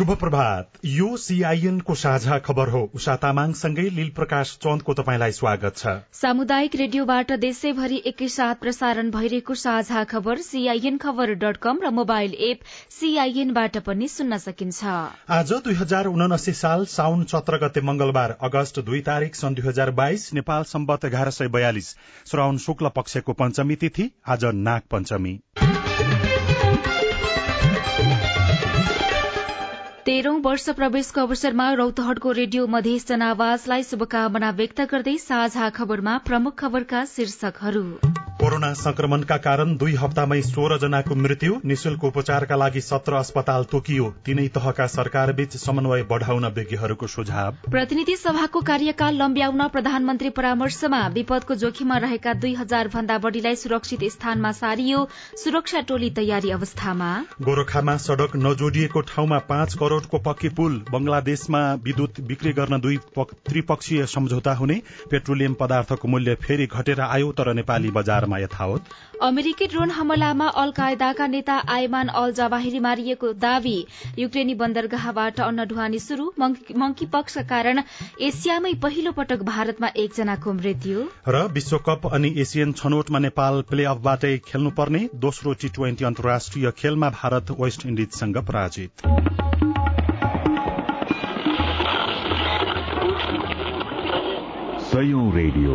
शुभ प्रभात यो सीआईएनको साझा खबर हो। उषा तामाङसँगै लील प्रकाश चन्दको तपाईँलाई स्वागत छ। सामुदायिक रेडियोबाट देशैभरि एकैसाथ प्रसारण भइरहेको साझा खबर सीआईएन खबर डट कम र मोबाइल एप सीआईएनबाट पनि सुन्न सकिन्छ। आज दुई हजार उनासी साल साउन सत्र गते मंगलबार अगस्त दुई तारीक सन् दुई हजार बाइस नेपाल सम्बत एघार सय बयालिस। श्रावण शुक्ल पक्षको पञ्चमी तिथि आज नाग पञ्चमी वर्ष प्रवेशको अवसरमा रौतहटको रेडियो मधेस जनावासलाई शुभकामना व्यक्त गर्दै साझा खबरमा प्रमुख खबरका शीर्षकहरू। कोरोना संक्रमणका कारण दुई हप्तामै सोह्र जनाको मृत्यु निशुल्क उपचारका लागि सत्र अस्पताल तोकियो। तीनै तहका सरकारबीच समन्वय बढ़ाउन विज्ञहरूको सुझाव। प्रतिनिधि सभाको कार्यकाल लम्ब्याउन प्रधानमन्त्री परामर्शमा विपदको जोखिममा रहेका दुई हजार भन्दा बढ़ीलाई सुरक्षित स्थानमा सारियो सुरक्षा टोली तयारी अवस्थामा। गोरखामा सड़क नजोडिएको ठाउँमा पाँच करोड़को पक्की पुल बंगलादेशमा विद्युत बिक्री गर्न दुई त्रिपक्षीय सम्झौता हुने पेट्रोलियम पदार्थको मूल्य फेरि घटेर आयो तर नेपाली बजारमा यथावत। अमेरिकी ड्रोन हमलामा अल कायदाका नेता आयमान अल जवाहिरी मारिएको दावी युक्रेनी बन्दरगाहबाट अन्न ढुवानी शुरू मंकी पक्षका कारण एसियामै पहिलो पटक भारतमा एकजनाको मृत्यु। र विश्वकप अनि एसियन छनौटमा नेपाल प्ले अफबाटै खेल्नुपर्ने दोस्रो टी ट्वेन्टी अन्तर्राष्ट्रिय खेलमा भारत वेस्ट इण्डिजसँग पराजित। रेडियो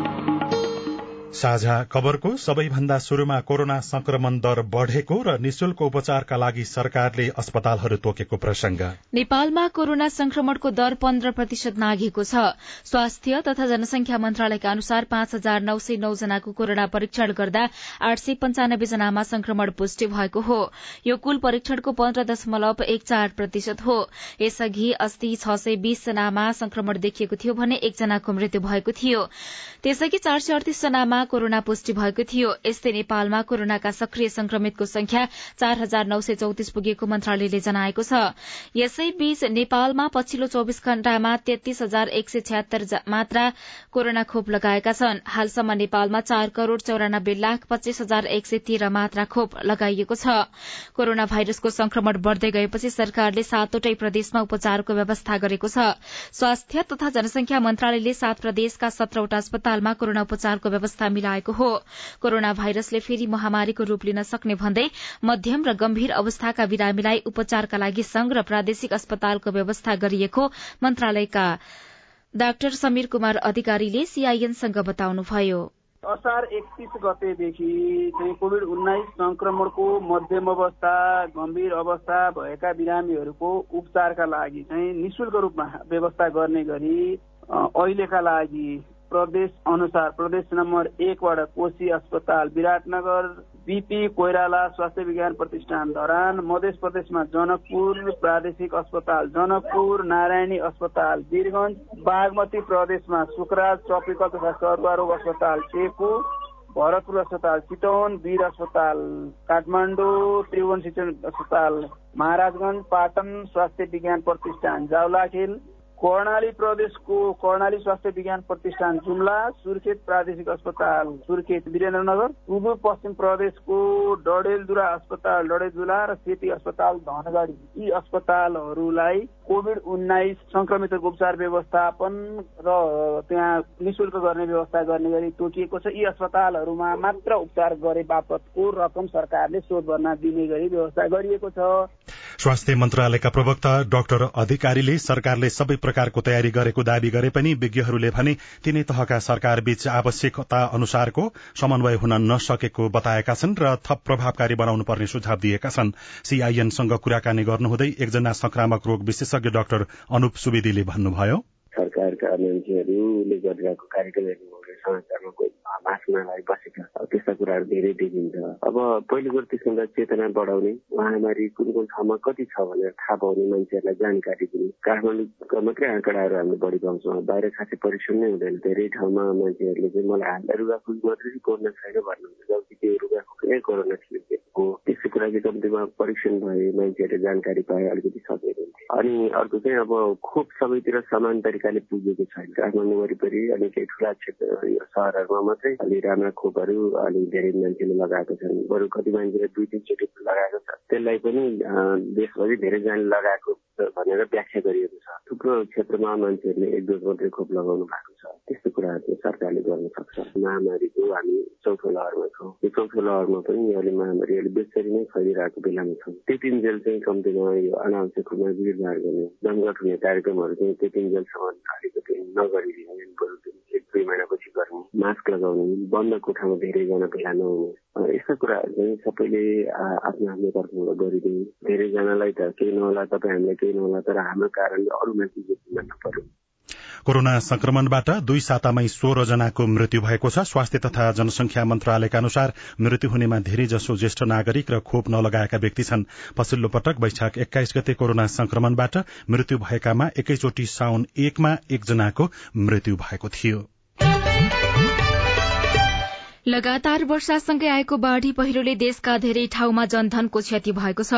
साझा खबरको सबैभन्दा शुरूमा कोरोना संक्रमण दर बढ़ेको र निशुल्क उपचारका लागि सरकारले अस्पतालहरू तोकेको प्रसंग। नेपालमा कोरोना संक्रमणको दर पन्ध्र प्रतिशत नाघेको छ। स्वास्थ्य तथा जनसंख्या मन्त्रालयका अनुसार पाँच हजार नौ सय नौ जनाको कोरोना परीक्षण गर्दा आठ सय पञ्चानब्बे जनामा संक्रमण पुष्टि भएको हो। यो कुल परीक्षणको पन्ध्र दशमलव एक चार प्रतिशत हो। यसअघि अस्ति छ सय बीस जनामा संक्रमण देखिएको थियो भने एकजनाको मृत्यु भएको थियो। त्यसअघि चार सय अडतिस जनामा कोरोना पुष्टि भएको थियो। यस्तै नेपालमा कोरोनाका सक्रिय संक्रमितको संख्या चार हजार नौ सय चौतिस पुगेको मन्त्रालयले जनाएको छ। यसैबीच नेपालमा पछिल्लो चौविस घण्टामा तेत्तीस हजार एक सय छ्यात्तर मात्रा कोरोना खोप लगाएका छन्। हालसम्म नेपालमा चार करोड़ चौरानब्बे लाख पच्चीस हजार एक सय तेह्र मात्रा खोप लगाइएको छ। कोरोना भाइरसको संक्रमण बढ़दै गएपछि सरकारले सातवटै प्रदेशमा उपचारको व्यवस्था गरेको छ। स्वास्थ्य तथा जनसंख्या मन्त्रालयले सात प्रदेशका सत्रवटा अस्पतालमा कोरोना उपचारको व्यवस्था मिलाएको हो। कोरोना भाइरसले फेरि महामारीको रूप लिन सक्ने भन्दै मध्यम र गम्भीर अवस्थाका बिरामीलाई उपचारका लागि संघ र प्रादेशिक अस्पतालको व्यवस्था गरिएको मन्त्रालयका डाक्टर समीर कुमार अधिकारीले सीआईएनसँग बताउनुभयो। असार एकतिस गतेदेखि चाहिँ कोभिड उन्नाइस संक्रमणको मध्यम अवस्था गम्भीर अवस्था भएका बिरामीहरूको उपचारका लागि चाहिँ निशुल्क रूपमा व्यवस्था गर्ने गरी अहिलेका लागि प्रदेश अनुसार प्रदेश नम्बर एकबाट कोशी अस्पताल विराटनगर बीपी कोइराला स्वास्थ्य विज्ञान प्रतिष्ठान धरान मध्य प्रदेशमा जनकपुर प्रादेशिक अस्पताल जनकपुर नारायणी अस्पताल वीरगंज बागमती प्रदेशमा सुकराज ट्रपिकल तथा सरुवा अस्पताल टेकु भरतपुर अस्पताल चितवन वीर अस्पताल काठमाडौँ त्रिभुवन शिक्षण अस्पताल महाराजगंज पाटन स्वास्थ्य विज्ञान प्रतिष्ठान जाउलाखेल कर्णाली प्रदेशको कर्णाली स्वास्थ्य विज्ञान प्रतिष्ठान जुम्ला सुर्खेत प्रादेशिक अस्पताल सुर्खेत वीरेन्द्रनगर सुदूर पश्चिम प्रदेशको डडेलधुरा अस्पताल डडेलधुरा र सेती अस्पताल धनगढी। यी अस्पतालहरूलाई कोभिड उन्नाइस संक्रमितहरूको उपचार व्यवस्थापन र त्यहाँ निशुल्क गर्ने व्यवस्था गर्ने गरी तोकिएको छ। यी अस्पतालहरूमा मात्र उपचार गरे बापतको रकम सरकारले शोध भर्ना दिने गरी व्यवस्था गरिएको छ। स्वास्थ्य मन्त्रालयका प्रवक्ता डाक्टर अधिकारीले सरकारले सबै प्रकारको तयारी गरेको दावी गरे पनि विज्ञहरूले भने तिनै तहका सरकार बीच आवश्यकता अनुसारको समन्वय हुन नसकेको बताएका छन् र थप प्रभावकारी बनाउनु पर्ने सुझाव दिएका छन्। सीआईएनसँग कुराकानी गर्नुहुँदै एकजना संक्रामक रोग विशेषज्ञ डाक्टर अनुप सुवेदीले भन्नुभयो। सरकारका मान्छेहरूले गरिरहेको कार्यक्रमहरू समाचारमा कोही भाषणलाई बसेका त्यस्ता कुराहरू धेरै देखिन्छ। अब पहिलो कुरो त्यसभन्दा चेतना बढाउने महामारी कुन कुन ठाउँमा कति छ भनेर थाहा पाउने मान्छेहरूलाई जानकारी दिने काठमाडौँका मात्रै आँकडाहरू हामीले बढी पाउँछौँ बाहिर खासै परीक्षण नै हुँदैन। धेरै ठाउँमा मान्छेहरूले चाहिँ मलाई हाल्दा रुगाखोकी मात्रै कोरोना छैन भन्नुहुन्छ। जबकि त्यो रुगाखोकी नै कोरोना हो त्यसै कुरा चाहिँ कम्तीमा परीक्षण भए मान्छेहरूले जानकारी पाए अलिकति सजिलो अनि अर्को चाहिँ अब खोप सबैतिर समान तरिकाले पुगेको छैन। काठमाडौँ वरिपरि अनि केही ठुला क्षेत्र सहरहरूमा मात्रै अलि राम्रा खोपहरू अलिक धेरै मान्छेले लगाएको छन्। बरु कति मान्छेले दुई तिनचोटि लगाएको छ। त्यसलाई पनि देशभरि धेरैजनाले लगाएको भनेर व्याख्या गरिएको छ। थुप्रो क्षेत्रमा मान्छेहरूले एक डोज मात्रै खोप लगाउनु भएको छ। त्यस्तो कुराहरू चाहिँ सरकारले गर्न सक्छ। महामारीको हामी चौथो लहरमा छौँ। यो चौथो लहरमा पनि अहिले महामारी अहिले बेसरी नै फैलिरहेको बेलामा छौँ। त्यतिन्जेल चाहिँ कम्तीमा यो अनावश्यक रूपमा भिडभाड गर्ने जमघट हुने कार्यक्रमहरू चाहिँ त्यतिन्जेलसम्म अलिकति नगरिदिने बरु दुई महिनापछि गर्ने मास्क लगाउने बन्द कोठामा धेरैजना भेला नहुने यस्ता कुराहरू चाहिँ सबैले आफ्नो आफ्नो तर्फबाट गरिदिने। धेरैजनालाई त केही नहोला तपाईँ हामीलाई केही नहोला तर हाम्रो कारणले अरू मान्छे जोखिममा नपर्यो कोरोना संक्रमणबाट दुई सातामै सोह्र जनाको मृत्यु भएको छ। स्वास्थ्य तथा जनसंख्या मन्त्रालयका अनुसार मृत्यु हुनेमा धेरै जसो ज्येष्ठ नागरिक र खोप नलगाएका व्यक्ति छन्। पछिल्लो पटक वैशाख एक्काइस गते कोरोना संक्रमणबाट मृत्यु भएकामा एकैचोटि साउन एकमा एकजनाको मृत्यु भएको थियो। लगातार वर्षासँगै आएको बाढ़ी पहिरोले देशका धेरै ठाउँमा जनधनको क्षति भएको छ।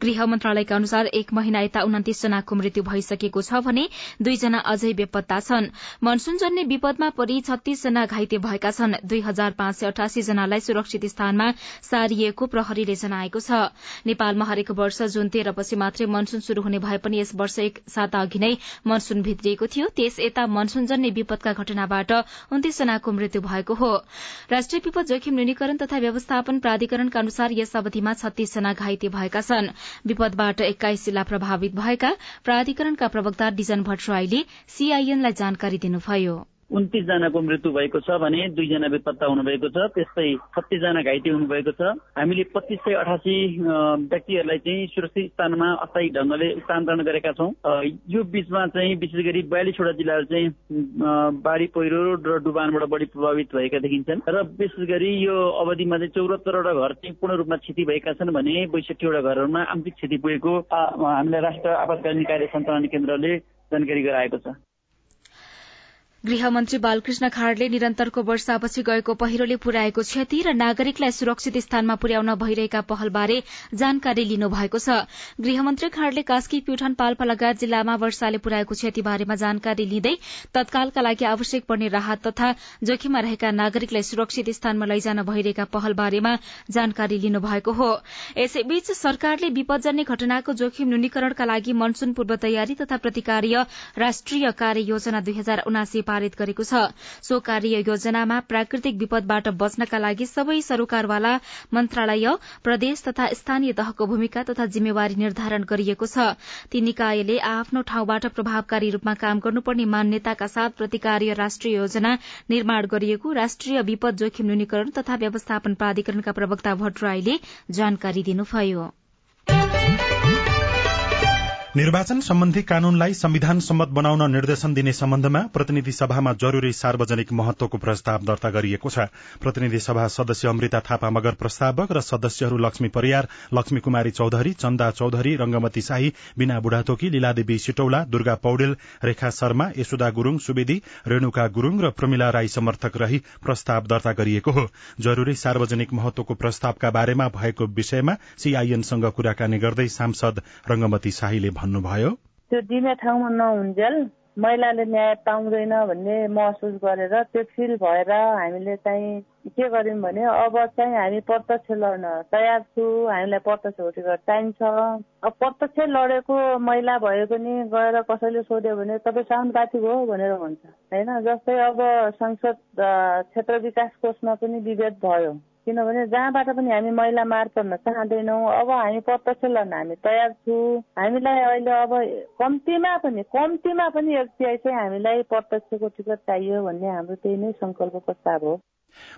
गृह मन्त्रालयका अनुसार एक महिना यता उन्तिस जनाको मृत्यु भइसकेको छ भने दुईजना अझै बेपत्ता छन्। मनसूनजन्य विपदमा परि छत्तीस जना घाइते भएका छन्। दुई हजार पाँच सय अठासी जनालाई सुरक्षित स्थानमा सारिएको प्रहरीले जनाएको छ। नेपालमा हरेक वर्ष जुन तेह्रपछि मात्रै मनसून शुरू हुने भए पनि यस वर्ष एक साता अघि नै मनसून भित्रिएको थियो। त्यस यता मनसूनजन्य विपदका घटनाबाट उन्तिस जनाको मृत्यु भएको हो। राष्ट्रिय विपद जोखिम न्यूनीकरण तथा व्यवस्थापन प्राधिकरणका अनुसार यस अवधिमा छत्तीसजना घाइते भएका छन्। विपदबाट एक्काइस जिल्ला प्रभावित भएका प्राधिकरणका प्रवक्ता डिजन भट्टराईले सीआईएनलाई जानकारी दिनुभयो। उन्तिस जनाको मृत्यु भएको छ भने दुईजना बेपत्ता हुनुभएको छ। त्यस्तै छत्तिसजना घाइते हुनुभएको छ। हामीले पच्चिस सय अठासी व्यक्तिहरूलाई चाहिँ सुरक्षित स्थानमा अस्थायी ढङ्गले स्थानान्तरण गरेका छौँ। यो बिचमा चाहिँ विशेष गरी बयालिसवटा जिल्लाहरू चाहिँ बाढी पहिरो र डुबानबाट बढी प्रभावित भएका देखिन्छन्। र विशेष गरी यो अवधिमा चाहिँ चौरात्तरवटा घर चाहिँ पूर्ण रूपमा क्षति भएका छन् भने बैसठीवटा घरहरूमा आंशिक क्षति पुगेको हामीलाई राष्ट्र आपतकालीन कार्य सञ्चालन केन्द्रले जानकारी गराएको छ। गृहमन्त्री बालकृष्ण खाड़ले निरन्तरको वर्षापछि गएको पहिरोले पुर्याएको क्षति र नागरिकलाई सुरक्षित स्थानमा पुर्याउन भइरहेका पहलबारे जानकारी लिनुभएको छ। गृहमन्त्री खाड़ले कास्की प्युठान पाल्पा लगायत जिल्लामा वर्षाले पुर्याएको क्षति बारेमा जानकारी लिँदै तत्कालका लागि आवश्यक पर्ने राहत तथा जोखिममा रहेका नागरिकलाई सुरक्षित स्थानमा लैजान भइरहेका पहल बारेमा जानकारी लिनुभएको हो। यसैबीच सरकारले विपदजन्य घटनाको जोखिम न्यूनीकरणका लागि मनसून पूर्व तयारी तथा प्रतिकार्य राष्ट्रिय कार्य योजना दुई हजार उनासी पारित गरेको छ। सो कार्य योजनामा प्राकृतिक विपदबाट बच्नका लागि सबै सरोकारवाला मन्त्रालय प्रदेश तथा स्थानीय तहको भूमिका तथा जिम्मेवारी निर्धारण गरिएको छ। ती निकायले आफ्नो ठाउँबाट प्रभावकारी रूपमा काम गर्नुपर्ने मान्यताका साथ प्रतिकार्य राष्ट्रिय योजना निर्माण गरिएको राष्ट्रिय विपद जोखिम न्यूनीकरण तथा व्यवस्थापन प्राधिकरणका प्रवक्ता भट्टराईले जानकारी दिनुभयो। निर्वाचन सम्बन्धी कानूनलाई संविधान सम्मत बनाउन निर्देशन दिने सम्बन्धमा प्रतिनिधि सभामा जरूरी सार्वजनिक महत्वको प्रस्ताव दर्ता गरिएको छ। प्रतिनिधि सभा सदस्य अमृता थापा मगर प्रस्तावक र सदस्यहरू लक्ष्मी परियार लक्ष्मी कुमारी चौधरी चन्दा चौधरी रंगमती शाही बिना बुढाथोकी लीलादेवी सिटौला दुर्गा पौडेल रेखा शर्मा यशोदा गुरूङ सुवेदी रेणुका गुरूङ र प्रमिला राई समर्थक रही प्रस्ताव दर्ता गरिएको हो। जरूरी सार्वजनिक महत्वको प्रस्तावका बारेमा भएको विषयमा सीआईएनसँग कुराकानी गर्दै सांसद रंगमती शाहीले भन्नुभयो। त्यो दिने ठाउँमा नहुन्जेल महिलाले न्याय पाउँदैन भन्ने महसुस गरेर त्यो फिल भएर हामीले चाहिँ के गर्यौँ भने अब चाहिँ हामी प्रत्यक्ष लड्न तयार छु हामीलाई प्रत्यक्ष भोटिगर चाहिन्छ। अब प्रत्यक्ष लडेको महिला भए पनि गएर कसैले सोध्यो भने तपाईँ समानुपातिक हो? भनेर भन्छ। होइन? जस्तै अब संसद क्षेत्र विकास कोषमा पनि विभेद भयो। किनभने जहाँबाट पनि हामी महिला मार पर्न चाहँदैनौँ। अब हामी प्रत्यक्ष लड्न हामी तयार छु। हामीलाई अहिले अब कम्तीमा पनि कम्तीमा पनि एफसिआई चाहिँ हामीलाई प्रत्यक्षको टिकट चाहियो भन्ने हाम्रो त्यही नै संकल्प प्रस्ताव हो।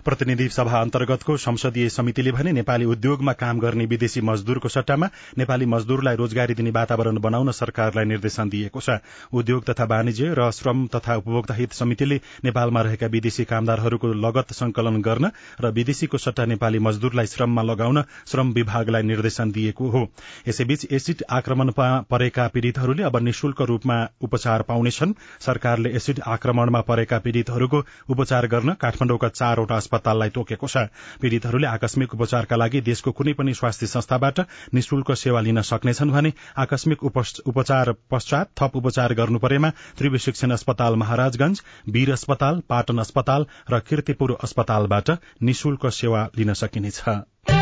प्रतिनिधि सभा अन्तर्गतको संसदीय समितिले भने नेपाली उद्योगमा काम गर्ने विदेशी मजदूरको सट्टामा नेपाली मजदूरलाई रोजगारी दिने वातावरण बनाउन सरकारलाई निर्देशन दिएको छ। उद्योग तथा वाणिज्य र श्रम तथा उपभोक्ता हित समितिले नेपालमा रहेका विदेशी कामदारहरूको लगत संकलन गर्न र विदेशीको सट्टा नेपाली मजदूरलाई श्रममा लगाउन श्रम विभागलाई निर्देशन दिएको हो। यसैबीच एसिड आक्रमणमा परेका पीड़ितहरूले अब निशुल्क रूपमा उपचार पाउनेछन्। सरकारले एसिड आक्रमणमा परेका पीड़ितहरूको उपचार गर्न काठमाडौँका चारवटा चारवटा अस्पताललाई तोकेको छ। पीड़ितहरूले आकस्मिक उपचारका लागि देशको कुनै पनि स्वास्थ्य संस्थाबाट निशुल्क सेवा लिन सक्नेछन् भने आकस्मिक उपचार पश्चात थप उपचार गर्नु परेमा त्रिवी शिक्षण अस्पताल महाराजगंज वीर अस्पताल पाटन अस्पताल र किर्तिपुर अस्पतालबाट निशुल्क सेवा लिन सकिनेछ।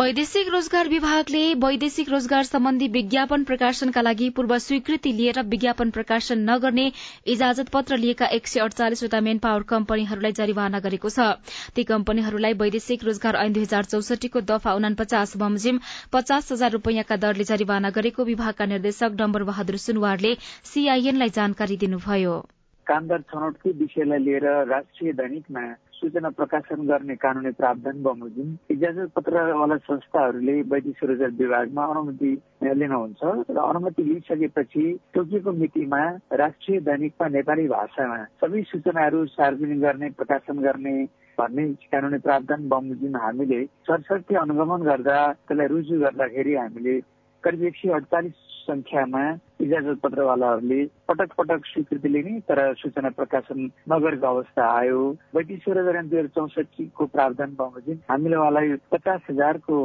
वैदेशिक रोजगार विभागले वैदेशिक रोजगार सम्बन्धी विज्ञापन प्रकाशनका लागि पूर्व स्वीकृति लिएर विज्ञापन प्रकाशन नगर्ने इजाजत पत्र लिएका एक सय अडचालिसवटा मेन पावर कम्पनीहरूलाई जरिवाना गरेको छ। ती कम्पनीहरूलाई वैदेशिक रोजगार ऐन दुई हजार चौसठीको दफा उनापचास बमोजिम पचास हजार रूपियाँका दरले जरिवाना गरेको विभागका निर्देशक डम्बर बहादुर सुनवारले सीआईएनलाई जानकारी दिनुभयो। कामदार छनौटकै विषयलाई लिएर राष्ट्रिय दैनिकमा सूचना प्रकाशन गर्ने कानूनी प्रावधान बमोजिम इजाजत पत्रवाला संस्थाहरूले वैदेशिक रोजगार विभागमा अनुमति लिनुहुन्छ र अनुमति लिइसकेपछि तोकिएको मितिमा राष्ट्रिय दैनिकमा नेपाली भाषामा सबै सूचनाहरू सार्वजनिक गर्ने प्रकाशन गर्ने भन्ने कानुनी प्रावधान बमोजिम हामीले सरसर्ती अनुगमन गर्दा त्यसलाई रुजु गर्दाखेरि हामीले करिब एक सय अडचालिस संख्यामा इजाजत पत्रवालाहरूले पटक पटक स्वीकृति लिने तर सूचना प्रकाशन नगरेको अवस्था आयो। वैदेशिक रोजगार दुई हजार चौसठीको प्रावधान बमोजिम हामीले उहाँलाई पचास हजारको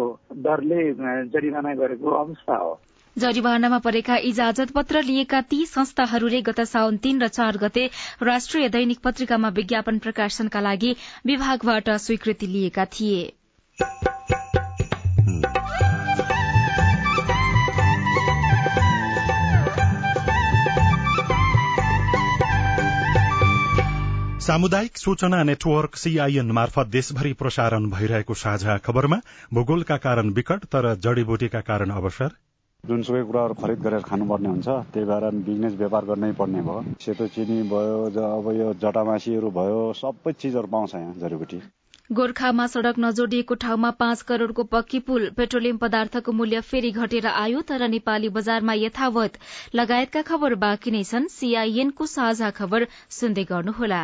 दरले जरिवाना गरेको अवस्था हो। जरिवानामा परेका इजाजत पत्र लिएका ती संस्थाहरूले गत साउन तीन र चार गते राष्ट्रिय दैनिक पत्रिकामा विज्ञापन प्रकाशनका लागि विभागबाट स्वीकृति लिएका थिए। सामुदायिक सूचना नेटवर्क सीआईएन मार्फत देशभरि प्रसारण भइरहेको साझा खबरमा भूगोलका कारण विकट तर जडीबुटीका कारण अवसर। जुनसुकै कुराहरू खरिद गरेर खानुपर्ने हुन्छ त्यही भएर बिजनेस व्यापार गर्नै पर्ने भयो। सेतो चिनी भयो अब यो जटामासीहरू भयो सबै चिजहरू पाउँछ यहाँ जडीबुटी। गोर्खामा सड़क नजोडिएको ठाउँमा पाँच करोड़को पक्की पुल पेट्रोलियम पदार्थको मूल्य फेरि घटेर आयो तर नेपाली बजारमा यथावत लगायतका खबर बाँकी नै छन्। सीआईएनको साझा खबर सुन्दै गर्नुहोला।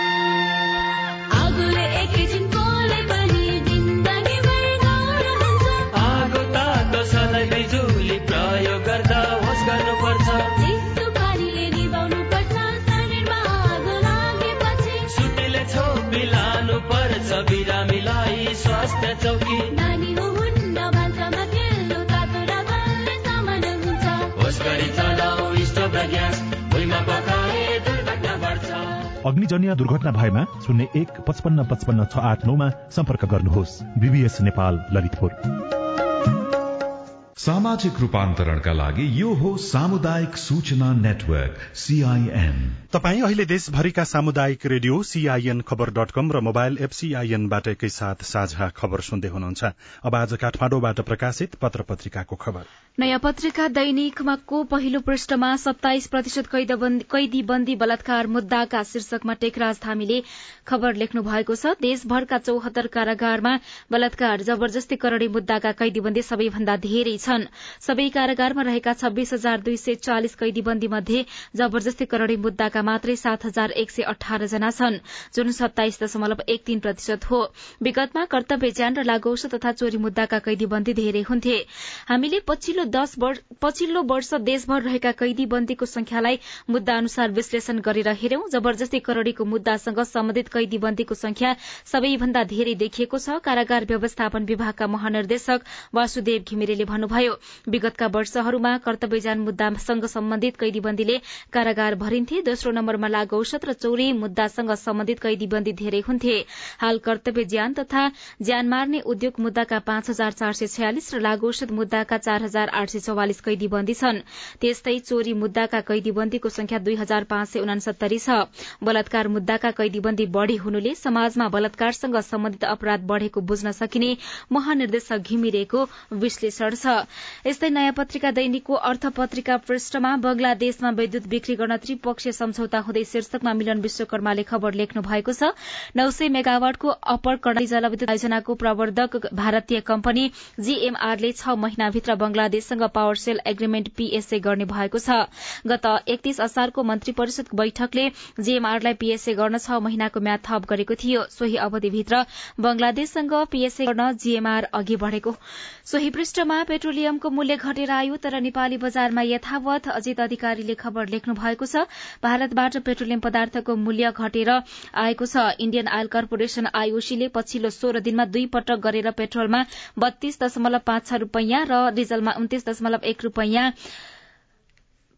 अग्निजन्य दुर्घटना भएमा शून्य एक पचपन्न पचपन्न छ आठ नौमा सम्पर्क गर्नुहोस्। बीबीएस नेपाल ललितपुर। सामाजिक रूपान्तरणका लागि यो हो सामुदायिक सूचना नेटवर्क सीआईएन तपाई अहिले देशभरिका सामुदायिक रेडियो सीआईएन खबर डट कम र मोबाइल एप सीआईएनबाट एकै साथ साझा खबर सुन्दै हुनुहुन्छ। अब आज काठमाडौँबाट प्रकाशित पत्र पत्रिकाको खबर। नयाँ पत्रिका दैनिकमा को पहिलो पृष्ठमा सत्ताइस प्रतिशत कैदी बन्दी बलात्कार मुद्दाका शीर्षकमा टेकराज थामीले खबर लेख्नु भएको छ। देशभरका चौहत्तर कारागारमा बलात्कार जबरजस्ती करणी मुद्दाका कैदीबन्दी सबैभन्दा धेरै छन्। सबै कारागारमा रहेका छब्बीस हजार दुई सय चालिस कैदीबन्दी मध्ये जबरजस्ती करणी मुद्दाका मात्रै सात हजार एक सय अठार जना छन् जुन सत्ताइस दशमलव एक तीन प्रतिशत हो। विगतमा कर्तव्य ज्यान र लागौष तथा चोरी मुद्दाका कैदीबन्दी धेरै हुन्थे। हामीले पछिल्लो दश पछिल्लो वर्ष देशभर रहेका कैदीबन्दीको संख्यालाई मुद्दा अनुसार विश्लेषण गरेर हेर्यौं जबरजस्ती करोड़ीको मुद्दासँग सम्बन्धित कैदीबन्दीको संख्या सबैभन्दा धेरै देखिएको छ कारागार व्यवस्थापन विभागका महानिर्देशक वासुदेव घिमिरेले भन्नुभयो। विगतका वर्षहरूमा कर्तव्यजान मुद्दासँग सम्बन्धित कैदीबन्दीले कारागार भरिन्थे। दोस्रो नम्बरमा लागु औषध र चौरी मुद्दासँग सम्बन्धित कैदीबन्दी धेरै हुन्थे। हाल कर्तव्य ज्यान तथा ज्यान मार्ने उद्योग मुद्दाका पाँच हजार चार सय छयालिस र लागु औषध मुद्दाका चार हजार आठ सय चौवालिस कैदीबन्दी छन्। त्यस्तै चोरी मुद्दाका कैदीबन्दीको संख्या दुई हजार पाँच सय उनासत्तरी छ। बलात्कार मुद्दाका कैदीबन्दी बढ़ी हुनुले समाजमा बलात्कारसँग सम्बन्धित अपराध बढ़ेको बुझ्न सकिने महानिर्देशक घिमिरेको विश्लेषण छ। यस्तै नयाँ पत्रिका दैनिकको अर्थ पत्रिका पृष्ठमा बंगलादेशमा विद्युत बिक्री गर्न त्रिपक्षीय सम्झौता हुँदै शीर्षकमा मिलन विश्वकर्माले खबर लेख्नु भएको छ। नौ सय मेगावाटको अप्पर कडाई जलविद्युत योजनाको प्रवर्धक भारतीय कम्पनी जीएमआरले छ महिनाभित्र बंगलादेशसँग पावर सेल एग्रीमेन्ट पीएसए गर्ने भएको छ। गत एकतीस असारको मन्त्री परिषदको बैठकले जीएमआरलाई पीएसए गर्न छ महिनाको म्याद थप गरेको थियो। सोही अवधिभित्र बंगलादेशसँग पीएसए गर्न जीएमआर अघि बढ़ेको। सोही पृष्ठमा पेट्रोलियमको मूल्य घटेर आयो तर नेपाली बजारमा यथावत अजित अधिकारीले खबर लेख्नु भएको छ। भारतबाट पेट्रोलियम पदार्थको मूल्य घटेर आएको छ। इण्डियन आयल कर्पोरेशन आईओसीले पछिल्लो सोह्र दिनमा दुई पटक गरेर पेट्रोलमा बत्तीस दशमलव पाँच छ रूपियाँ र डिजलमा उन्तिस दशमलव एक रूपियाँ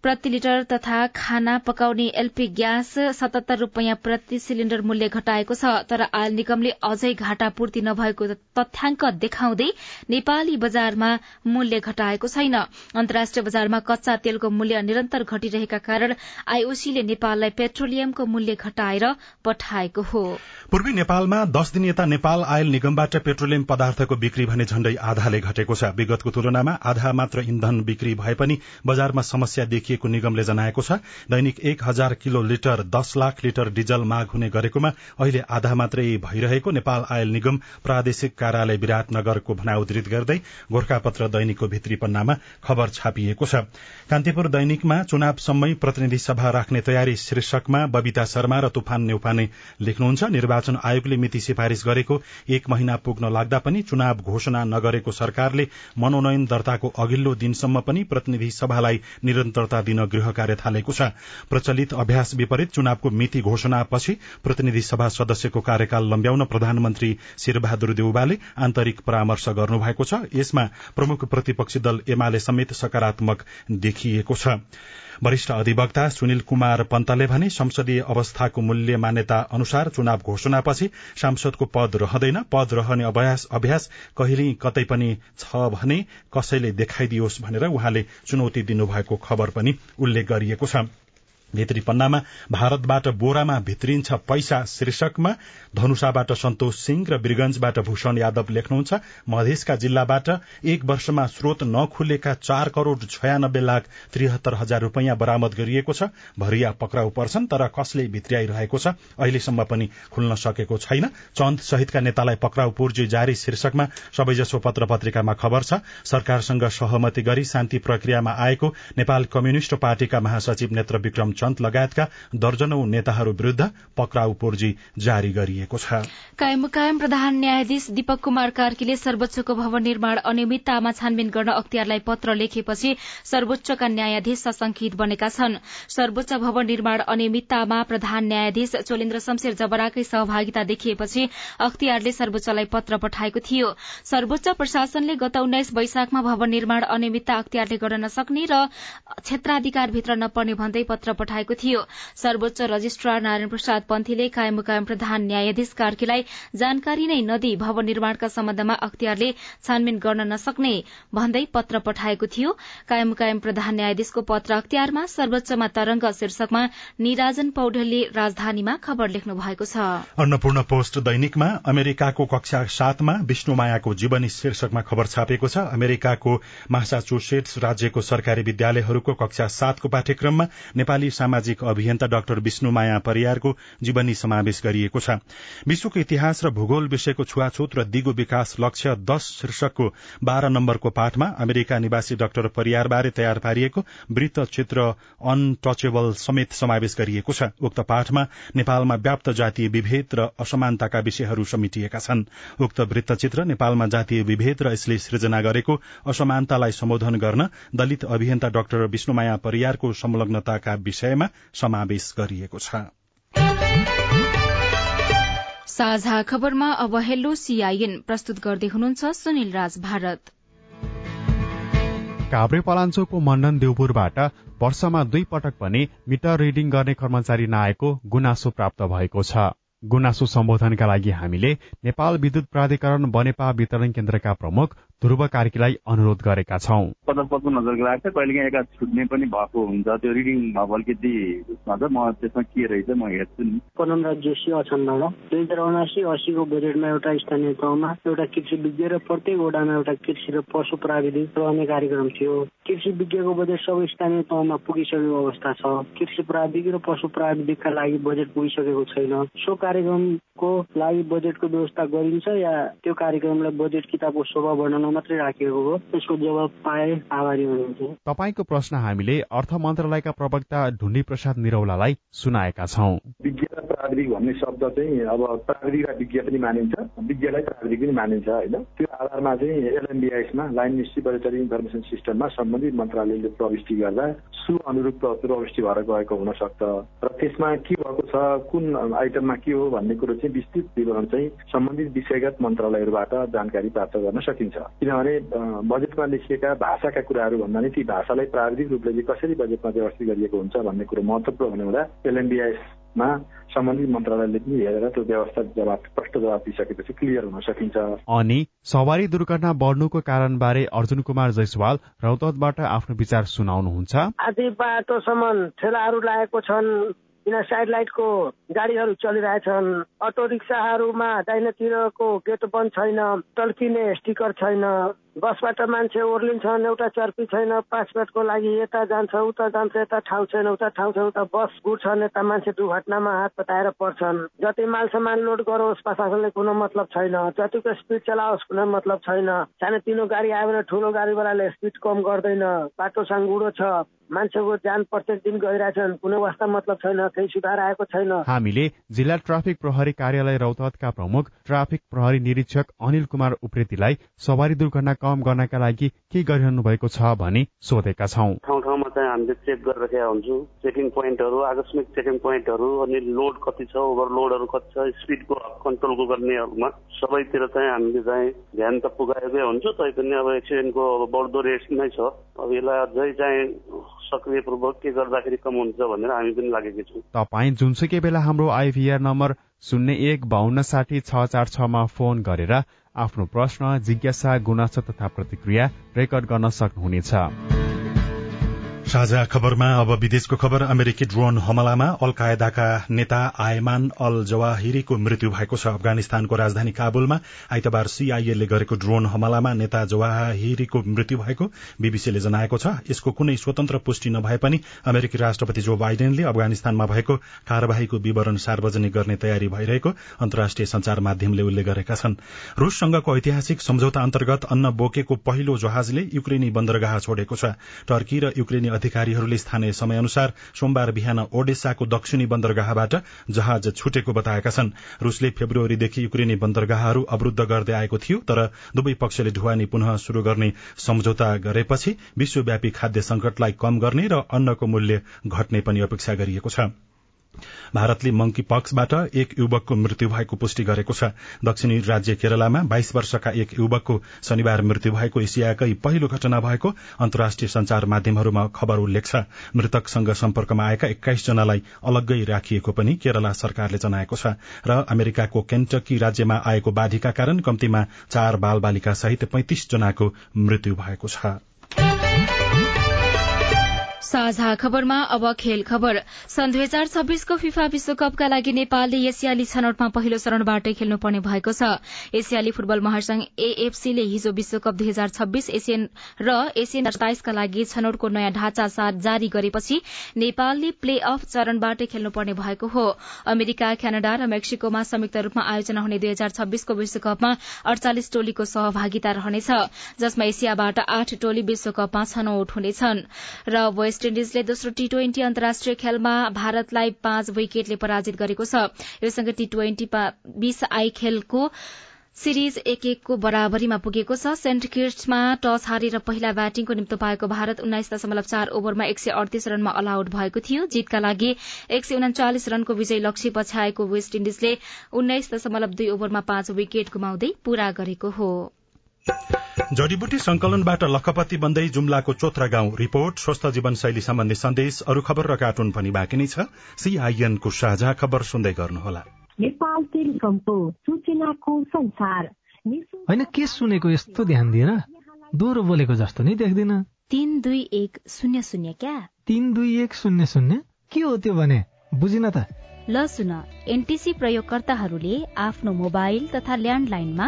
प्रति लिटर तथा खाना पकाउने एलपी ग्यास सतहत्तर रूपियाँ प्रति सिलिण्डर मूल्य घटाएको छ। तर आयल निगमले अझै घाटा पूर्ति नभएको तथ्याङ्क देखाउँदै नेपाली बजारमा मूल्य घटाएको छैन। अन्तर्राष्ट्रिय बजारमा कच्चा तेलको मूल्य निरन्तर घटिरहेका कारण आईओसीले नेपाललाई पेट्रोलियमको मूल्य घटाएर पठाएको हो। पूर्वी नेपालमा दश दिन यता नेपाल आयल निगमबाट पेट्रोलियम पदार्थको बिक्री भने झण्डै आधाले घटेको छ। विगतको तुलनामा आधा मात्र इन्धन बिक्री भए पनि बजारमा समस्या देखिए देखिएको निगमले जनाएको छ दैनिक एक हजार किलो लिटर दस लाख लिटर डिजल माग हुने गरेकोमा अहिले आधा मात्रै भइरहेको नेपाल आयल निगम प्रादेशिक कार्यालय विराटनगरको भनाइ उद्धृत गर्दै गोर्खापत्र दैनिकको भित्री पन्नामा खबर छापिएको छ। कान्तिपुर दैनिकमा चुनावसम्मै प्रतिनिधि सभा राख्ने तयारी शीर्षकमा बबिता शर्मा र तुफान नेउपाने लेख्नुहुन्छ। निर्वाचन आयोगले मिति सिफारिश गरेको एक महिना पुग्न लाग्दा पनि चुनाव घोषणा नगरेको सरकारले मनोनयन दर्ताको अघिल्लो दिनसम्म पनि प्रतिनिधि सभालाई निरन्तरता दिन गृह कार्य थालेको छ। प्रचलित अभ्यास विपरीत चुनावको मिति घोषणापछि प्रतिनिधि सभा सदस्यको कार्यकाल लम्ब्याउन प्रधानमन्त्री शेरबहादुर देउबाले आन्तरिक परामर्श गर्नुभएको छ। यसमा प्रमुख प्रतिपक्षी दल एमाले समेत सकारात्मक देखिएको छ। वरिष्ठ अधिवक्ता सुनिल कुमार पन्तले भने संसदीय अवस्थाको मूल्य मान्यता अनुसार चुनाव घोषणापछि सांसदको पद रहँदैन। पद रहने अभ्यास अभ्यास कहिल्यै कतै पनि छ भने कसैले देखाइदियोस् भनेर उहाँले चुनौती दिनुभएको खबर पनि उल्लेख गरिएको छ। भित्री पन्नामा भारतबाट बोरामा भित्रिन्छ पैसा शीर्षकमा धनुषाबाट सन्तोष सिंह र वीरगंजबाट भूषण यादव लेख्नुहुन्छ मधेसका जिल्लाबाट एक वर्षमा स्रोत नखुलेका चार करोड़ छयानब्बे लाख त्रिहत्तर हजार रूपियाँ बरामद गरिएको छ। भरिया पक्राउ पर्छन् तर कसले भित्र्याइरहेको छ अहिलेसम्म पनि खुल्न सकेको छैन। चन्द सहितका नेतालाई पक्राउ पूर्जी जारी शीर्षकमा सबैजसो पत्र पत्रिकामा खबर छ। सरकारसँग सहमति गरी शान्ति प्रक्रियामा आएको नेपाल कम्युनिष्ट पार्टीका महासचिव नेत्र विक्रम चन्द लगायतका दर्जनौ नेताहरू विरूद्ध पक्राउ पूर्जी जारी गरिएको छ। कायम कायम प्रधान न्यायाधीश दीपक कुमार कार्कीले सर्वोच्चको भवन निर्माण अनियमिततामा छानबिन गर्न अख्तियारलाई पत्र लेखेपछि सर्वोच्चका न्यायाधीश सशंकित बनेका छन्। सर्वोच्च भवन निर्माण अनियमिततामा प्रधान न्यायाधीश चोलेन्द्र शमशेर जबराकै सहभागिता देखिएपछि अख्तियारले सर्वोच्चलाई पत्र पठाएको थियो। सर्वोच्च प्रशासनले गत उन्नाइस वैशाखमा भवन निर्माण अनियमितता अख्तियारले गर्न नसक्ने र क्षेत्राधिकारभित्र नपर्ने भन्दै पत्र पठाएको थियो। सर्वोच्च रजिस्ट्रार नारायण प्रसाद पन्थीले कायम मुकायम प्रधान न्यायाधीश कार्कीलाई जानकारी नै नदी भवन निर्माणका सम्बन्धमा अख्तियारले छानबिन गर्न नसक्ने भन्दै पत्र पठाएको थियो। कायम मुकायम प्रधान न्यायाधीशको पत्र अख्तियारमा सर्वोच्चमा तरंग शीर्षकमा निराजन पौडेलले राजधानीमा खबर लेख्नु भएको छ। अन्नपूर्ण पोस्ट दैनिकमा अमेरिकाको कक्षा सातमा विष्णुमायाको जीवनी शीर्षकमा खबर छापेको छ। अमेरिकाको मासाचुसेट्स राज्यको सरकारी विद्यालयहरूको कक्षा सातको पाठ्यक्रममा नेपाली सामाजिक अभियन्ता डाक्टर विष्णुमाया परियारको जीवनी समावेश गरिएको छ। विश्वको इतिहास र भूगोल विषयको छुवाछुत र दिगो विकास लक्ष्य दश शीर्षकको बाह्र नम्बरको पाठमा अमेरिका निवासी डाक्टर परियारबारे तयार पारिएको वृत्त चित्र अनटचेबल समेत समावेश गरिएको छ। उक्त पाठमा नेपालमा व्याप्त जातीय विभेद र असमानताका विषयहरू समेटिएका छन्। उक्त वृत्तचित्र नेपालमा जातीय विभेद र यसले सृजना गरेको असमानतालाई सम्बोधन गर्न दलित अभियन्ता डाक्टर विष्णुमाया परियारको संलग्नताका विषयमा समावेश गरिएको छ। साझा खबरमा अब हेलो सीआईएन प्रस्तुत गर्दै हुनुहुन्छ सुनिल राज भारत। काभ्रे पलाञ्चोकको मण्डन देउपुरबाट वर्षमा दुई पटक पनि मिटर रिडिङ गर्ने कर्मचारी नआएको गुनासो प्राप्त भएको छ। गुनासो सम्बोधनका लागि हामीले नेपाल विद्युत प्राधिकरण बनेपा वितरण केन्द्रका प्रमुख ध्रुव कार्कीलाई अनुरोध गरेका छौं। पटक पटक नजर गराएको छ कहिले एका छुट्ने पनि भएको हुन्छ। त्यो रिडिङ अलिकति उसमा छ म त्यसमा के रहेछ म हेर्छु नि। पदमराज जोशी अछामबाट दुई हजार उनासी असीको बजेटमा एउटा स्थानीय तहमा एउटा कृषि विज्ञ र प्रत्येक वडामा एउटा कृषि र पशु प्राविधिक रहने कार्यक्रम थियो। कृषि विज्ञको बजेट सबै स्थानीय तहमा पुगिसकेको अवस्था छ। कृषि प्राविधिक र पशु प्राविधिकका लागि बजेट पुगिसकेको छैन। सो कार्यक्रमको लागि बजेटको व्यवस्था गरिन्छ या त्यो कार्यक्रमलाई बजेट किताबको शोभा बढाउन मात्रै राखिएको हो। त्यसको जवाब पाए आभारी हुनुहुन्छ। तपाईँको प्रश्न हामीले अर्थ मन्त्रालयका प्रवक्ता ढुण्डी प्रसाद निरौलालाई सुनाएका छौं। विज्ञ र प्राविधिक भन्ने शब्द चाहिँ अब प्राविधिक र विज्ञ पनि मानिन्छ। विज्ञलाई प्राविधिक पनि मानिन्छ होइन? त्यो आधारमा चाहिँ एलएनडिआइसमा लाइन मिनिस्ट्री बजेटरी इन्फर्मेसन सिस्टममा सम्बन्धित मन्त्रालयले प्रविष्टि गर्दा सु अनुरूप प्रविष्टि भएर गएको हुन सक्छ। र त्यसमा के भएको छ कुन आइटममा के हो भन्ने कुरो चाहिँ विस्तृत विवरण चाहिँ सम्बन्धित विषयगत मन्त्रालयहरूबाट जानकारी प्राप्त गर्न सकिन्छ। किनभने बजेटमा लेखिएका भाषाका कुराहरू भन्दा नि ती भाषालाई प्राविधिक रूपले चाहिँ कसरी बजेटमा व्यवस्थित गरिएको हुन्छ भन्ने कुरो महत्वपूर्ण हुने हुँदा एलएनडिआइएसमा सम्बन्धित मन्त्रालयले पनि हेरेर त्यो व्यवस्था जवाब स्पष्ट जवाब दिइसकेपछि क्लियर हुन सकिन्छ। अनि सवारी दुर्घटना बढ्नुको कारण बारे अर्जुन कुमार जयसवाल रौतहटबाट आफ्नो विचार सुनाउनुहुन्छ। आधी बाटोसम्म ठेलाहरू लागेको छन्। किन साइड लाइटको गाडीहरू चलिरहेछन्? अटो रिक्साहरूमा दाहिनेतिरको गेट बन्द छैन टल्किने स्टिकर छैन। बसबाट मान्छे ओर्लिन्छन् एउटा चर्पी छैन पाँच मिनटको लागि यता जान्छ उता जान्छ यता ठाउँ छैन उता ठाउँ छैन उता बस गुड्छन् यता मान्छे दुर्घटनामा हात पताएर पर्छन्। जति माल सामान लोड गरोस् प्रशासनले कुनै मतलब छैन। जतिको स्पिड चलाओस् कुनै मतलब छैन। सानोतिनो गाडी आयो भने ठुलो गाडीवालाले स्पिड कम गर्दैन। बाटो साङ्गुडो छ। मान्छेको ज्यान प्रत्येक दिन गइरहेछन्। कुनै वास्ता मतलब छैन केही सुधार आएको छैन। हामीले जिल्ला ट्राफिक प्रहरी कार्यालय रौतहटका प्रमुख ट्राफिक प्रहरी निरीक्षक अनिल कुमार उप्रेतीलाई सवारी दुर्घटना कम गर्नका लागि के गरिरहनु भएको छ भनी सोधेका छौँ। ठाउँ ठाउँमा चाहिँ हामीले चेक गरिरहेका हुन्छौँ। चेकिङ पोइन्टहरू आकस्मिक चेकिङ पोइन्टहरू अनि लोड कति छ ओभरलोडहरू कति छ स्पिडको कन्ट्रोलको गर्नेहरूमा सबैतिर चाहिँ हामीले चाहिँ ध्यान त पुगाएकै हुन्छ तैपनि अब एक्सिडेन्टको अब बढ्दो रेट नै छ। अब यसलाई अझै चाहिँ सक्रियपूर्वक के गर्दाखेरि कम हुन्छ भनेर हामी पनि लागेका छौँ। तपाईँ जुनसुकै बेला हाम्रो आइभीआर नम्बर शून्य एक बाहन्न साठी छ चार छमा फोन गरेर आफ्नो प्रश्न जिज्ञासा गुनासो तथा प्रतिक्रिया रेकर्ड गर्न सक्नुहुनेछ। साझा खबरमा अब विदेशको खबर। अमेरिकी ड्रोन हमलामा अल कायदाका नेता आयमान अल जवाहिरीको मृत्यु भएको छ। अफगानिस्तानको राजधानी काबुलमा आइतबार सीआईएले गरेको ड्रोन हमलामा नेता जवाहिरीको मृत्यु भएको बीबीसीले जनाएको छ। यसको कुनै स्वतन्त्र पुष्टि नभए पनि अमेरिकी राष्ट्रपति जो बाइडेनले अफगानिस्तानमा भएको कार्यवाहीको विवरण सार्वजनिक गर्ने तयारी भइरहेको अन्तर्राष्ट्रिय संचार माध्यमले उल्लेख गरेका छन्। रूससँगको ऐतिहासिक सम्झौता अन्तर्गत अन्न बोकेको पहिलो जहाजले युक्रेनी बन्दरगाह छोडेको छ। टर्की र युक्रेनी अधिकारीहरूले स्थानीय समयअनुसार सोमबार बिहान ओडेसाको दक्षिणी बन्दरगाहबाट जहाज छुटेको बताएका छन्। रूसले फेब्रुअरीदेखि युक्रेनी बन्दरगाहहरू अवरूद्ध गर्दै आएको थियो तर दुवै पक्षले ढुवानी पुनः शुरू गर्ने सम्झौता गरेपछि विश्वव्यापी खाद्य संकटलाई कम गर्ने र अन्नको मूल्य घट्ने पनि अपेक्षा गरिएको छ। भारतले मंकी पक्सबाट एक युवकको मृत्यु भएको पुष्टि गरेको छ। दक्षिणी राज्य केरलामा बाइस वर्षका एक युवकको शनिबार मृत्यु भएको एसियाकै पहिलो घटना भएको अन्तर्राष्ट्रिय संचार माध्यमहरूमा खबर उल्लेख छ। मृतकसँग सम्पर्कमा आएका एक्काइस जनालाई अलग्गै राखिएको पनि केरला सरकारले जनाएको छ र अमेरिकाको केन्टकी राज्यमा आएको बाढ़ीका कारण कम्तीमा चार बाल बालिका सहित पैंतिस जनाको मृत्यु भएको छ। साझा खबरमा अब खेल खबर। सन् दुई हजार छब्बीसको फिफा विश्वकपका लागि नेपालले एसियाली छनौटमा पहिलो चरणबाटै खेल्नुपर्ने भएको छ। एसियाली फुटबल महासंघ एएफसीले हिजो विश्वकप दुई हजार छब्बीस एसियन र एसियन सताइसका लागि छनौटको नयाँ ढाँचा जारी गरेपछि नेपालले प्ले अफ चरणबाटै खेल्नुपर्ने भएको हो। अमेरिका क्यानाडा र मेक्सिकोमा संयुक्त रूपमा आयोजना हुने दुई हजार छब्बीसको विश्वकपमा अड़चालिस टोलीको सहभागिता रहनेछ जसमा एसियाबाट आठ टोली विश्वकपमा छनौट हुनेछन्। र वेस्ट इण्डिजले दोस्रो टी ट्वेन्टी अन्तर्राष्ट्रिय खेलमा भारतलाई पाँच विकेटले पराजित गरेको छ। योसँगै टी ट्वेन्टी बीस आई खेलको सिरिज एक एकको बराबरीमा पुगेको छ। सेन्ट किट्समा टस हारेर पहिला ब्याटिङको निम्तो पाएको भारत उन्नाइस दशमलव चार ओभरमा एक सय अडतीस रनमा अल आउट भएको थियो। जीतका लागि एक सय उन्चालिस रनको विजय लक्ष्य पछ्याएको वेस्ट इण्डिजले उन्नाइस दशमलव दुई ओभरमा पाँच विकेट गुमाउँदै पूरा गरेको हो। जडीबुटी संकलनबाट लखपति बन्दै जुम्लाको चोत्रा गाउँ रिपोर्ट स्वस्थ जीवनशैली सम्बन्धी सन्देश अरू खबर र कार्टुन पनि बाँकी नै छ। सीआईएनको साझा खबर सुन्दै गर्नुहोला। नेपाल टेलिकमको सूचनाको संसार। होइन के सुनेको यस्तो ध्यान दिएर दोहोरो बोलेको जस्तो नै देख्दिन। तीन दुई एक शून्य शून्य क्या? तीन दुई एक शून्य शून्य? के हो त्यो भने? बुझिन त। ल सुन एनटिसी प्रयोगकर्ताहरूले आफ्नो मोबाइल तथा ल्यान्डलाइनमा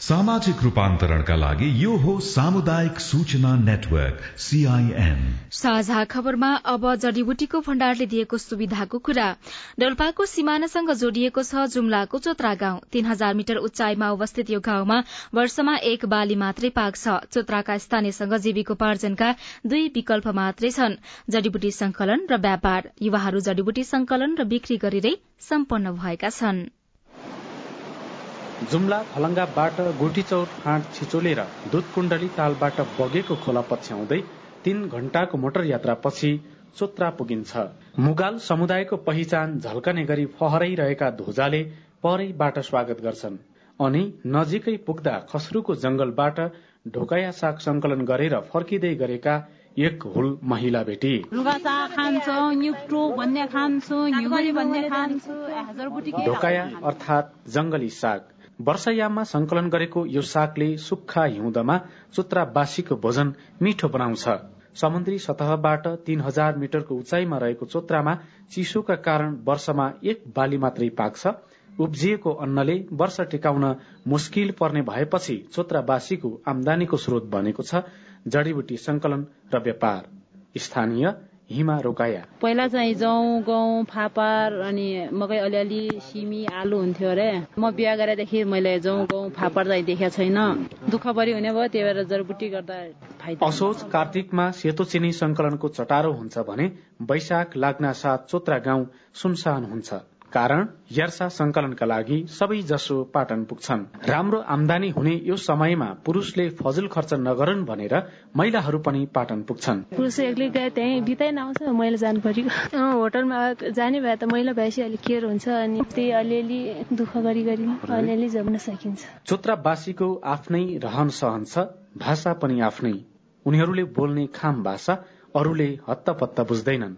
सामाजिक रूपान्तरणका लागि यो हो सामुदायिक सूचना नेटवर्क सीआईएन साझा खबरमा अब जडीबुटीको भण्डारले दिएको सुविधाको कुरा। डोल्पाको सिमानासँग जोडिएको छ जुम्लाको चोत्रा गाउँ। तीन हजार मिटर उचाइमा अवस्थित यो गाउँमा वर्षमा एक बाली मात्रै पाक्छ चोत्राका स्थानीयसँग जीविकोपार्जनका दुई विकल्प मात्रै छन्। जडीबुटी संकलन र व्यापार। युवाहरू जडीबुटी संकलन र बिक्री गरेरै सम्पन्न भएका छन्। जुम्ला फलङ्गाबाट गुठीचौर फाँट छिचोले र दुधकुण्डली तालबाट बगेको खोला पछ्याउँदै तीन घण्टाको मोटर यात्रापछि चोत्रा पुगिन्छ। मुगाल समुदायको पहिचान झल्कने गरी फहराइरहेका ध्वजाले परैबाट स्वागत गर्छन्। अनि नजिकै पुग्दा खसरुको जंगलबाट ढोकाया साग संकलन गरेर फर्किँदै गरेका एक हुल महिला भेटी। ढोकाया अर्थात जंगली साग। वर्षायाममा संकलन गरेको यो सागले सुक्खा हिउँदमा चोत्रावासीको भोजन मिठो बनाउँछ। समुद्री सतहबाट तीन हजार मिटरको उचाइमा रहेको चोत्रामा चिसोका कारण वर्षमा एक बाली मात्रै पाक्छ। उब्जिएको अन्नले वर्ष टिकाउन मुस्किल पर्ने भएपछि चोत्रावासीको आमदानीको स्रोत बनेको छ। जडीबुटी संकलन र व्यापार। स्थानीय हिमा रोकाया। पहिला चाहिँ जौँ गहुँ फापर अनि मकै अलिअलि सिमी आलु हुन्थ्यो अरे। म बिहा गरेदेखि मैले जौँ गहुँ फापर चाहिँ देखेको छैन। दुःख बढी हुने भयो त्यही भएर जडीबुटी गर्दा असोज कार्तिकमा सेतो चिनी संकलनको चटारो हुन्छ भने वैशाख लाग्न साथ चोत्रा गाउँ सुनसान हुन्छ। कारण यर्सा संकलनका लागि सबै जसो पाटन पुग्छन्। राम्रो आमदानी हुने यो समयमा पुरुषले फजुल खर्च नगरून् भनेर महिलाहरू पनि पाटन पुग्छन्। पुरुष एक्लै गए त्यहीँ बिताइ नआउँछ महिला जानु पर्यो होटलमा जाने भए त महिला भएपछि अलिक केयर हुन्छ अनि त्यही अलिअलि दुःख गरी गरी अलिअलि जम्न सकिन्छ। चोत्रावासीको आफ्नै रहन सहन छ भाषा पनि आफ्नै। उनीहरूले बोल्ने खाम भाषा अरूले हत्तपत्त बुझ्दैनन्।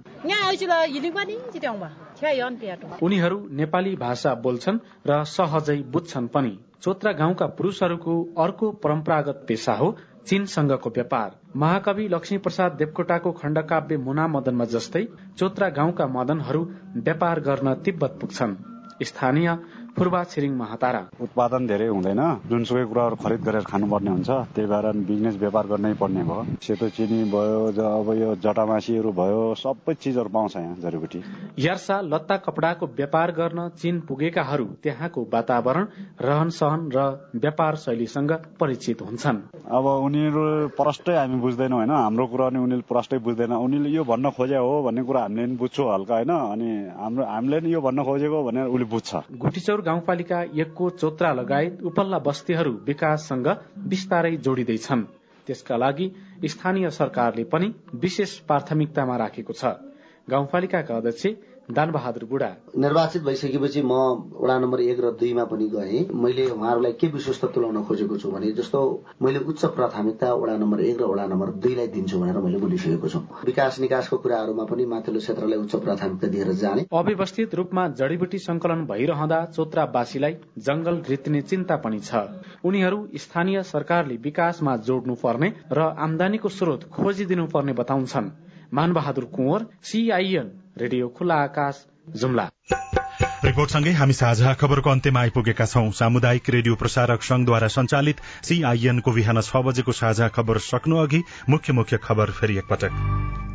उनीहरू नेपाली भाषा बोल्छन् र सहजै बुझ्छन् पनि। चोत्रा गाउँका पुरूषहरूको अर्को परम्परागत पेसा हो चीनसँगको व्यापार। महाकवि लक्ष्मी प्रसाद देवकोटाको खण्डकाव्य मुना मदनमा जस्तै चोत्रा गाउँका मदनहरू व्यापार गर्न तिब्बत पुग्छन्। स्थानीय फुर्बा छिरिङ महातारा। उत्पादन धेरै हुँदैन। जुनसुकै कुराहरू खरिद गरेर खानुपर्ने हुन्छ। त्यही भएर बिजनेस व्यापार गर्नै पर्ने भयो। सेतो चिनी भयो अब यो जटामासीहरू भयो सबै चिजहरू पाउँछ यहाँ जडीबुटी यार्सा लत्ता कपडाको व्यापार गर्न चीन पुगेकाहरू त्यहाँको वातावरण रहन सहन र व्यापार शैलीसँग परिचित हुन्छन्। अब उनीहरू प्रष्टै हामी बुझ्दैनौँ होइन? हाम्रो कुरा नि उनीहरूले प्रष्टै बुझ्दैन। उनीहरूले यो भन्न खोजे हो भन्ने कुरा हामीले पनि बुझ्छौँ हल्का होइन? अनि हाम्रो हामीले नि यो भन्न खोजेको भनेर उसले बुझ्छ। गुटीचौर गाउँपालिका एकको चोत्रा लगायत उपल्ला बस्तीहरू विकाससँग बिस्तारै जोडिँदैछन्। त्यसका लागि स्थानीय सरकारले पनि विशेष प्राथमिकतामा राखेको छ। गाउँपालिकाका अध्यक्ष दान बहादुर बुढा निर्वाचित भइसकेपछि म वडा नम्बर एक र दुईमा पनि गएँ। मैले उहाँहरूलाई के विश्वस्त तुलाउन खोजेको छु भने जस्तो मैले उच्च प्राथमिकता वडा नम्बर एक र वडा नम्बर दुईलाई दिन्छु भनेर मैले बोलिसकेको छु। विकास निकासको कुराहरूमा पनि माथिल्लो क्षेत्रलाई उच्च प्राथमिकता दिएर जाने। अव्यवस्थित रूपमा जडीबुटी संकलन भइरहँदा चोत्रावासीलाई जंगल घिच्ने चिन्ता पनि छ। उनीहरू स्थानीय सरकारले विकासमा जोड्नु पर्ने र आमदानीको स्रोत खोजिदिनु पर्ने बताउँछन्। मानबहादुर कुँवर सीआईएन रेडियो खुला आकाश जुम्ला। रिपोर्टसँगै हामी साझा खबरको अन्त्यमा आइपुगेका छौं। सामुदायिक रेडियो प्रसारक संघद्वारा संचालित सीआईएनको बिहान छ बजेको साझा खबर सक्नु अघि मुख्य मुख्य खबर फेरि एकपटक।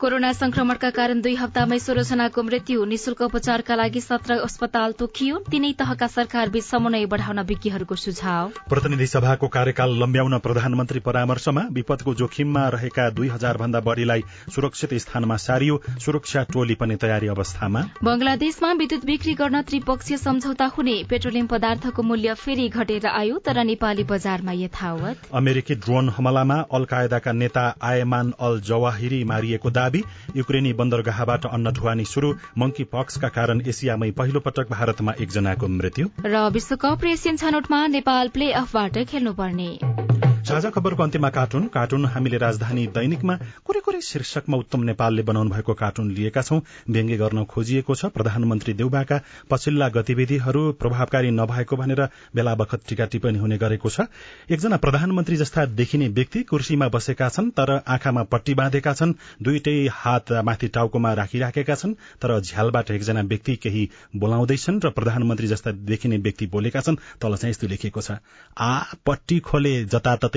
कोरोना संक्रमणका कारण दुई हप्तामै सोह्र जनाको मृत्यु निशुल्क उपचारका लागि सत्र अस्पताल तोकियो। तीनै तहका सरकारबीच समन्वय बढ़ाउन विज्ञहरूको सुझाव। प्रतिनिधि सभाको कार्यकाल लम्ब्याउन प्रधानमन्त्री परामर्शमा विपदको जोखिममा रहेका दुई हजार भन्दा बढ़ीलाई सुरक्षित स्थानमा सारियो। सुरक्षा टोली पनि तयारी अवस्थामा। बंगलादेशमा विद्युत बिक्री गर्न त्रिपक्षीय सम्झौता हुने। पेट्रोलियम पदार्थको मूल्य फेरि घटेर आयो तर नेपाली बजारमा यथावत। अमेरिकी ड्रोन हमलामा अल कायदाका नेता आयमान अल जवाहिरी मारिएको दावी युक्रेनी बन्दरगाहबाट अन्न ढुवानी शुरू मंकी पक्सका कारण एसियामै पहिलो पटक भारतमा एकजनाको मृत्यु। र विश्वकप र एसियन छनौटमा नेपाल प्ले अफबाट खेल्नुपर्ने। साझा खबरको अन्त्यमा कार्टुन। कार्टुन हामीले राजधानी दैनिकमा कुरै कुरै शीर्षकमा उत्तम नेपालले बनाउनु भएको कार्टुन लिएका छौं। व्यङ्ग्य गर्न खोजिएको छ प्रधानमन्त्री देउबाका। पछिल्ला गतिविधिहरू प्रभावकारी नभएको भनेर बेला बखत टीका टिप्पणी हुने गरेको छ। एकजना प्रधानमन्त्री जस्ता देखिने व्यक्ति कुर्सीमा बसेका छन् तर आँखामा पट्टी बाँधेका छन् दुईटै हात माथि टाउकोमा राखिराखेका छन् तर झ्यालबाट एकजना व्यक्ति केही बोलाउँदैछन् र प्रधानमन्त्री जस्ता देखिने व्यक्ति बोलेका छन् तल चाहिँ यस्तो लेखिएको छ। आ पट्टी खोले जताततै